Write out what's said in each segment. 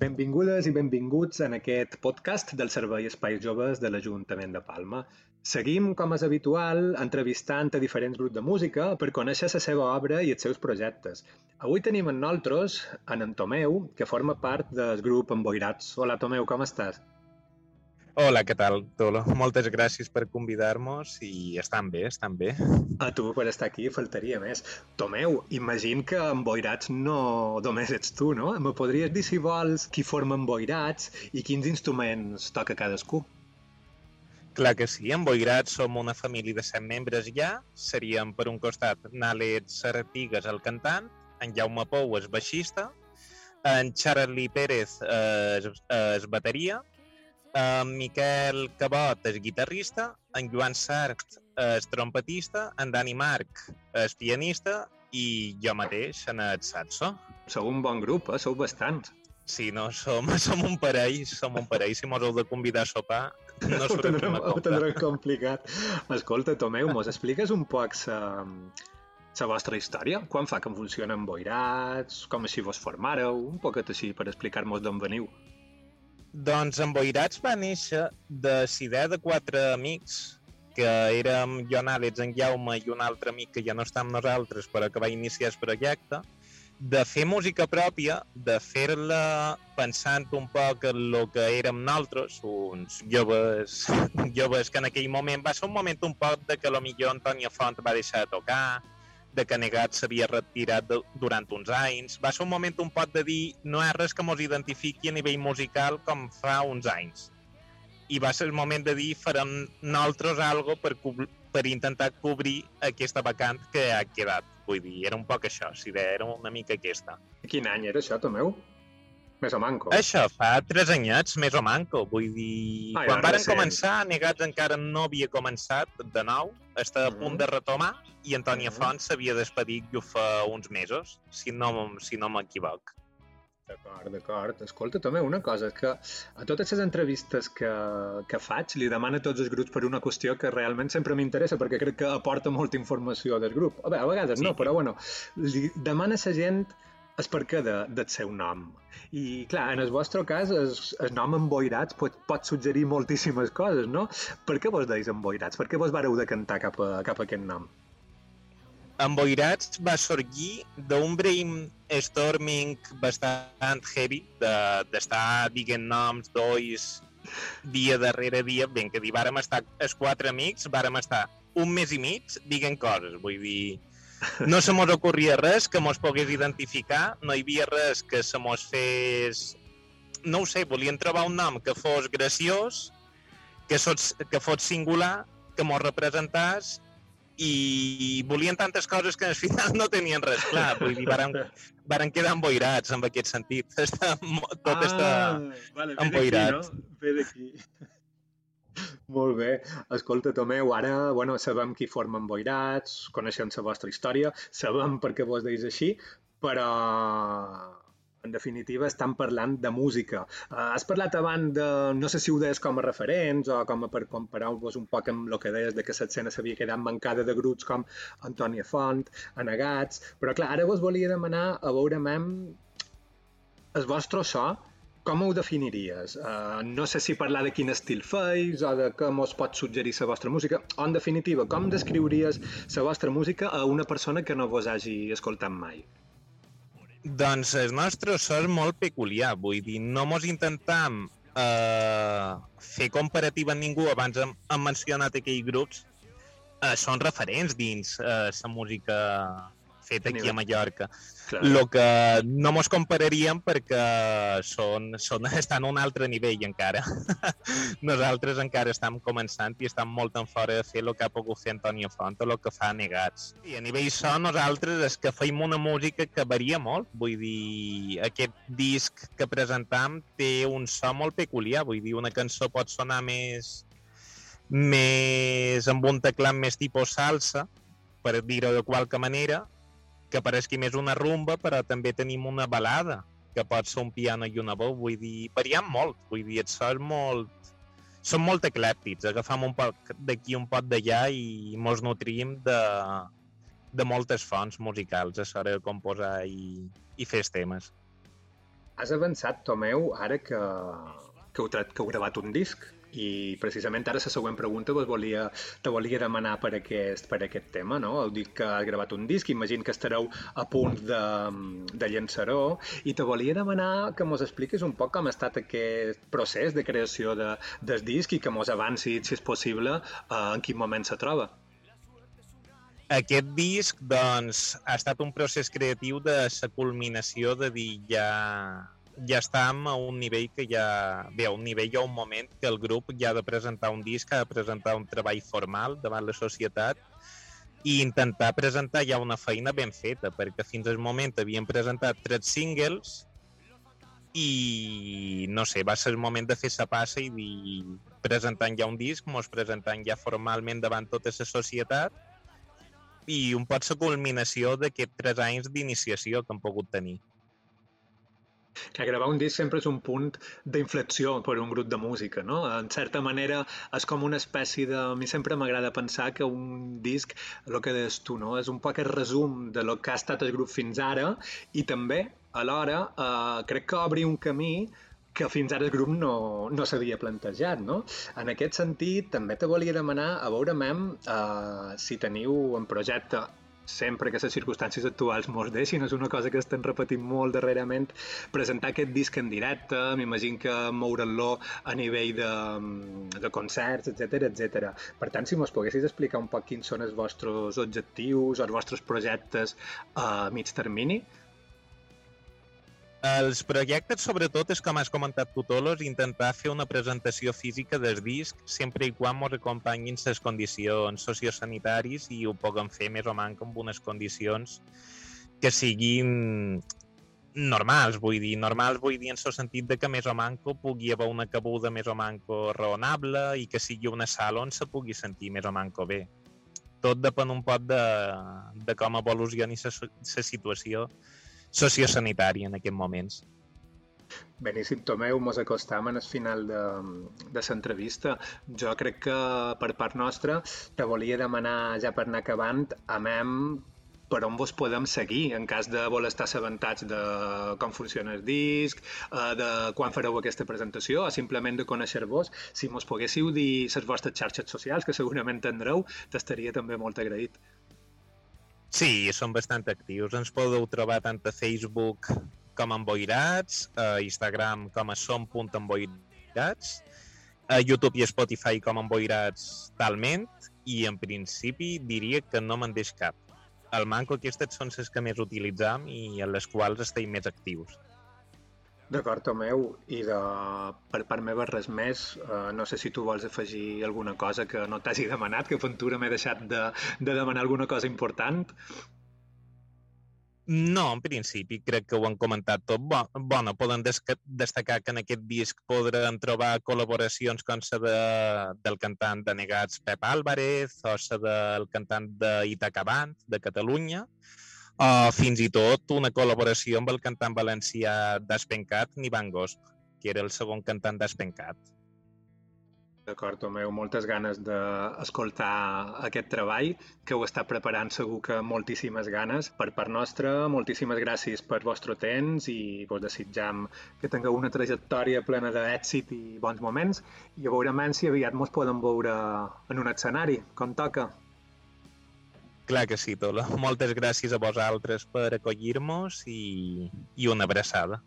Benvingudes i benvinguts en aquest podcast del Servei Espais Joves de l'Ajuntament de Palma. Seguim, com és habitual, entrevistant a diferents grups de música per conèixer la seva obra i els seus projectes. Avui tenim en nosaltres en Tomeu, que forma part del grup Emboirats. Hola, Tomeu, com estàs? Hola, què tal, Tolo? Moltes gràcies per convidar-nos i estan bé, estan bé. A tu per estar aquí faltaria més. Tomeu, imagine que amb boirats no només ets tu, no? Me podries dir, si vols, qui forma boirats i quins instruments toca cadascú? Clar que sí, en Boirats som una família de set membres ja. Seríem, per un costat, Nàlet Sartigues, el cantant, en Jaume Pou, el baixista, en Charlie Pérez, es, es bateria, en Miquel Cabot és guitarrista, en Joan Sart és trompetista, en Dani Marc és pianista i jo mateix en el saxo. Sou un bon grup, eh? Sou bastants. Sí, no, som, som un parell, som un parell. Si mos heu de convidar a sopar, no ho tindrem, ho tindrem complicat. Escolta, Tomeu, mos expliques un poc sa, la vostra història? Quan fa que funcionen boirats? Com així vos formàreu? Un poquet així per explicar-nos d'on veniu. Doncs en Boirats va néixer de idea de quatre amics que érem jo, Àlex, en Jaume i un altre amic que ja no està amb nosaltres però que va iniciar el projecte, de fer música pròpia, de fer-la pensant un poc en el que érem nosaltres, uns joves, joves que en aquell moment va ser un moment un poc de que millor Antonio Font va deixar de tocar, de que Negat s'havia retirat de, durant uns anys. Va ser un moment un pot de dir no hi ha res que mos identifiqui a nivell musical com fa uns anys. I va ser el moment de dir farem nosaltres algo per, per intentar cobrir aquesta vacant que ha quedat. Vull dir, era un poc això, si era una mica aquesta. Quin any era això, Tomeu? Més o manco. Això, fa tres anyets, més o manco. Vull dir, ah, quan varen començar, Negats encara no havia començat de nou, està a mm -hmm. punt de retomar, i Antònia mm -hmm. Font s'havia despedit jo fa uns mesos, si no, si no m'equivoc. D'acord, d'acord. Escolta, també una cosa, és que a totes les entrevistes que, que faig li demano a tots els grups per una qüestió que realment sempre m'interessa perquè crec que aporta molta informació del grup. A, veure, a vegades sí. no, però bueno, li demana a la gent és perquè de, del seu nom. I, clar, en el vostre cas, el, el nom emboirats pot, pot suggerir moltíssimes coses, no? Per què vos deis emboirats? Per què vos vareu de cantar cap a, cap a aquest nom? Emboirats va sorgir d'un brainstorming bastant heavy, d'estar de, dient noms d'ois dia darrere dia, ben que dir, vàrem estar els quatre amics, vàrem estar un mes i mig dient coses, vull dir, no se mos ocorria res que mos pogués identificar, no hi havia res que se mos fes... No ho sé, volien trobar un nom que fos graciós, que, sots, que fos singular, que mos representàs i volien tantes coses que al final no tenien res clar. Vull dir, varen, varen quedar emboirats en aquest sentit. Està, tot ah, està vale, emboirat. No? Ve d'aquí. Molt bé. Escolta, Tomeu, ara bueno, sabem qui formen boirats, coneixem la vostra història, sabem per què vos deis així, però en definitiva estan parlant de música. Uh, has parlat abans de, no sé si ho deies com a referents o com a per comparar-vos un poc amb el que deies de que l'escena s'havia quedat mancada de grups com Antònia Font, Anegats, però clar, ara vos volia demanar a veure el vostre so com ho definiries? Uh, no sé si parlar de quin estil feis o de com us pot suggerir la vostra música, o en definitiva, com descriuries la vostra música a una persona que no vos hagi escoltat mai? Doncs el nostre so és molt peculiar, vull dir, no mos intentam eh, fer comparativa amb ningú, abans hem, hem mencionat aquells grups, eh, són referents dins eh, la música fet aquí a Mallorca. Lo que no mos compararíem perquè són, són, estan a un altre nivell encara. Nosaltres encara estem començant i estem molt en fora de fer el que ha pogut fer Antonio Font o el que fa Negats. I a nivell so, nosaltres és que feim una música que varia molt. Vull dir, aquest disc que presentam té un so molt peculiar. Vull dir, una cançó pot sonar més més amb un teclat més tipus salsa, per dir-ho de qualque manera, que pareixi més una rumba, però també tenim una balada, que pot ser un piano i una veu, vull dir, variem molt, vull dir, et sort molt... Som molt eclèptics, agafam un poc d'aquí, un pot d'allà i mos nutrim de, de moltes fonts musicals a l'hora de composar i, i fer temes. has avançat, Tomeu, ara que, que, heu, que heu gravat un disc i precisament ara la següent pregunta vos volia, te volia demanar per aquest, per aquest tema, no? Heu dit que has gravat un disc, imagino que estareu a punt de, de llançar-ho, i te volia demanar que mos expliquis un poc com ha estat aquest procés de creació de, del disc i que mos avanci, si és possible, en quin moment se troba. Aquest disc, doncs, ha estat un procés creatiu de la culminació de dir ja ja estàvem a un nivell que ja... Bé, a un nivell o un moment que el grup ja ha de presentar un disc, ha de presentar un treball formal davant la societat i intentar presentar ja una feina ben feta, perquè fins al moment havíem presentat tres singles i no sé, va ser el moment de fer sa passa i dir, presentant ja un disc, mos presentant ja formalment davant tota la societat i un pot la culminació d'aquests tres anys d'iniciació que hem pogut tenir que gravar un disc sempre és un punt d'inflexió per un grup de música, no? En certa manera és com una espècie de... A mi sempre m'agrada pensar que un disc, el que deies tu, no? És un poc el resum de lo que ha estat el grup fins ara i també, alhora, eh, crec que obri un camí que fins ara el grup no, no s'havia plantejat, no? En aquest sentit, també te volia demanar, a veure, mem, eh, si teniu en projecte sempre que les circumstàncies actuals mos deixin, és una cosa que estem repetint molt darrerament, presentar aquest disc en directe, m'imagino que moure'n-lo a nivell de, de concerts, etc etc. Per tant, si mos poguessis explicar un poc quins són els vostres objectius, els vostres projectes a mig termini, els projectes, sobretot, és com has comentat tu, Tolos, intentar fer una presentació física del disc sempre i quan ens acompanyin les condicions sociosanitaris i ho puguem fer més o manca amb unes condicions que siguin normals, vull dir, normals vull dir en el sentit de que més o manco pugui haver una cabuda més o manco raonable i que sigui una sala on se pugui sentir més o manco bé. Tot depèn un poc de, de com evolucioni la situació sociosanitari en aquests moments. Beníssim, Tomeu, mos acostam al final de, de l'entrevista. Jo crec que per part nostra te volia demanar, ja per anar acabant, amem per on vos podem seguir en cas de voler estar assabentats de com funciona el disc, eh, de quan fareu aquesta presentació o simplement de conèixer-vos. Si mos poguéssiu dir les vostres xarxes socials, que segurament tindreu, t'estaria també molt agraït. Sí, són bastant actius. Ens podeu trobar tant a Facebook com a Emboirats, a Instagram com a som.emboirats, a YouTube i a Spotify com a Emboirats talment, i en principi diria que no me'n deix cap. El manco aquestes són les que més utilitzam i en les quals estem més actius. D'acord, Tomeu, i de, per part meva res més. Uh, no sé si tu vols afegir alguna cosa que no t'hagi demanat, que Ventura m'he deixat de, de demanar alguna cosa important. No, en principi crec que ho han comentat tot. Bo, bueno, poden destacar que en aquest disc podran trobar col·laboracions com la de, del cantant de Negats Pep Álvarez o la del cantant d'Itacabant, de Catalunya, o fins i tot una col·laboració amb el cantant valencià d'Espencat, Nivan Gosp, que era el segon cantant d'Espencat. D'acord, Tomeu, moltes ganes d'escoltar aquest treball que ho està preparant segur que moltíssimes ganes. Per part nostra, moltíssimes gràcies per vostre temps i vos desitjam que tingueu una trajectòria plena d'èxit i bons moments i a veure si aviat mos podem veure en un escenari, com toca. Clar que sí, Tola. Moltes gràcies a vosaltres per acollir-nos i, i una abraçada.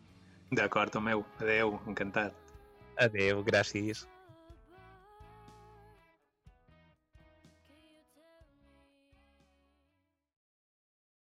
D'acord, meu. Adeu, encantat. Adeu, gràcies.